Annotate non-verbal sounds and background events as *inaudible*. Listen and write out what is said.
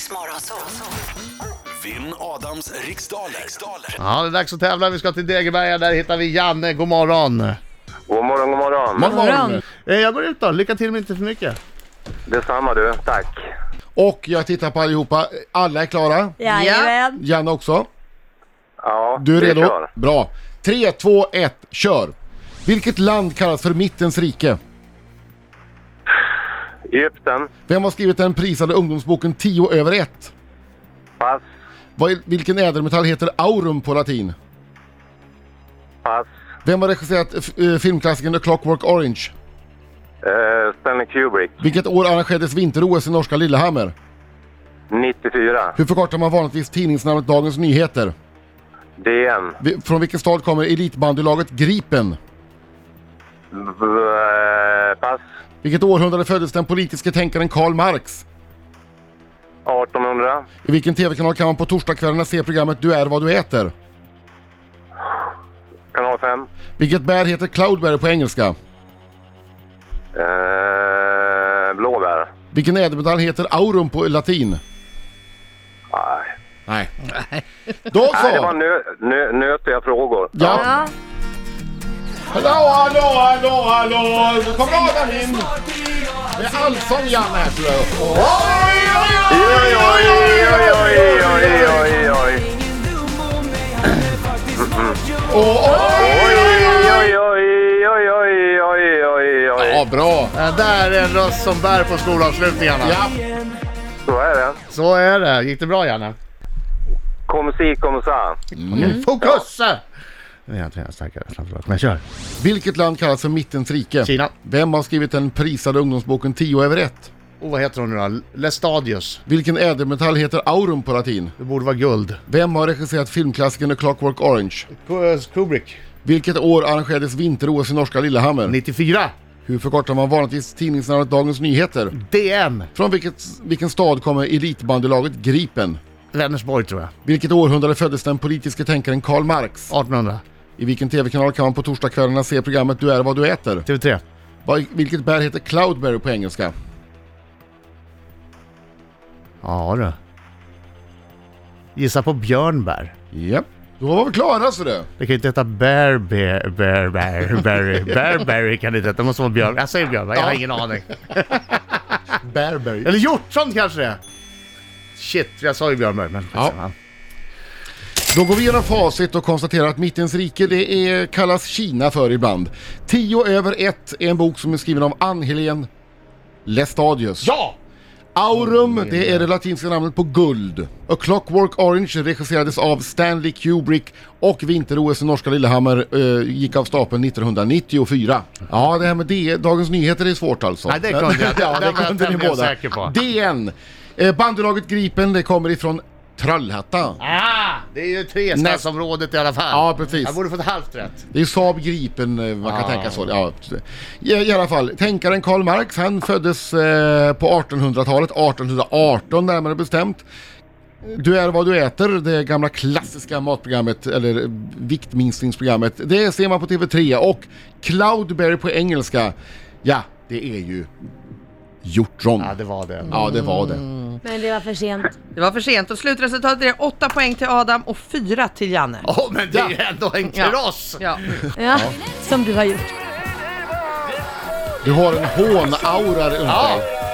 Riks Morgonzoo. Vinn Adams riksdaler. riksdaler. Ja, det är dags att tävla. Vi ska till Degeberga. Där hittar vi Janne. God morgon. God morgon, god morgon. God morgon. Eh, Jag går ut då. Lycka till men inte för mycket. Detsamma du, tack. Och jag tittar på allihopa. Alla är klara. Jajamän. Janne också. Ja, Du är vi redo? kör. Bra. 3, 2, 1, kör! Vilket land kallas för Mittens rike? Egypten, Vem har skrivit den prisade ungdomsboken 10 över 1? pass, Vad är, vilken ädelmetall heter aurum på latin? pass. Vem har regisserat eh, filmklassikern The Clockwork Orange? Eh, Stanley Kubrick, Vilket år arrangerades vinter-OS i norska Lillehammer? 94. Hur förkortar man vanligtvis tidningsnamnet Dagens Nyheter? DN, Vi- Från vilken stad kommer elitbandylaget Gripen? v- eh, pass, Vilket århundrade föddes den politiske tänkaren Karl Marx? 1800. I vilken tv-kanal kan man på torsdagskvällarna se programmet Du är vad du äter? Kanal 5. Vilket bär heter cloudberry på engelska? Eh, blåbär. Vilken ädelmetall heter aurum på latin? Nej. Nej. Då Nej, det var så! nö, nö, nötiga frågor. Ja. Ja. Hallå, hallå, hallå, hallå! Kommer Adam in! Det är allsång Janne här tror jag. Oj, oj, Oj, oj, oj, oj, oj, oj, oj. oj, Oj, oj, oj. oj, oj, oj, oj, oj, oj. Ja, bra. Det där är en röst som bär på skolavslutningarna. Ja. Så är det. Så är det. Gick det bra Janne? Kom si, kom sa. Mm. Fokus! Det är jag starkare, förlåt. Men kör. Vilket land kallas för Mittens rike? Kina. Vem har skrivit den prisade ungdomsboken 10 över 1? Oh, vad heter hon nu då? Lestadius. Vilken ädelmetall heter aurum på latin? Det borde vara guld. Vem har regisserat filmklassikern The Clockwork Orange? Ku- Kubrick. Vilket år arrangerades vinter-OS i norska Lillehammer? 94. Hur förkortar man vanligtvis tidningsnamnet Dagens Nyheter? DN. Från vilket, vilken stad kommer elitbandylaget Gripen? Vänersborg tror jag. Vilket århundrade föddes den politiske tänkaren Karl Marx? 1800. I vilken tv-kanal kan man på torsdagskvällarna se programmet Du är vad du äter? TV3. Vad- Vilket bär heter cloudberry på engelska? Ja du. Gissa på björnbär. Japp. Då var vi klara så det. Det kan ju inte heta bear, bear, bear, bear, berry. Bearberry kan det inte heta. Det måste vara björn. Jag säger björnbär, jag har ingen aning. *laughs* Bearberry. Eller hjortron kanske det är. Shit, jag sa ju björnbär men... Ja. Då går vi igenom facit och konstaterar att Mittens rike det är, kallas Kina för ibland. 10 över 1 är en bok som är skriven av Ann-Helén Lestadius. Ja! Aurum, det är det latinska namnet på guld. A Clockwork Orange regisserades av Stanley Kubrick och vinter-OS i norska Lillehammer eh, gick av stapeln 1994. Ja, det här med det, Dagens Nyheter är svårt alltså. Nej, det kunde jag. *laughs* ja, Det kunde ni båda. DN. Eh, bandylaget Gripen, det kommer ifrån Trollhättan. Ah! Det är ju trestadsområdet i alla fall. Ja, precis. Jag borde fått halvt rätt. Det är Saab Gripen, eh, man kan Ah. tänka så. Ja, i, I alla fall, tänkaren Karl Marx, han föddes eh, på 1800-talet, 1818 närmare bestämt. Du är vad du äter, det gamla klassiska matprogrammet, eller viktminskningsprogrammet. Det ser man på TV3 och Cloudberry på engelska, ja, det är ju hjortron. Ja, det var det. Ja, det var det. Men det var för sent. Det var för sent och slutresultatet är 8 poäng till Adam och 4 till Janne. Åh, men det är ju ändå en Ja. kross! Ja. Ja, som du har gjort. Du har en hånaura runt Ja. dig.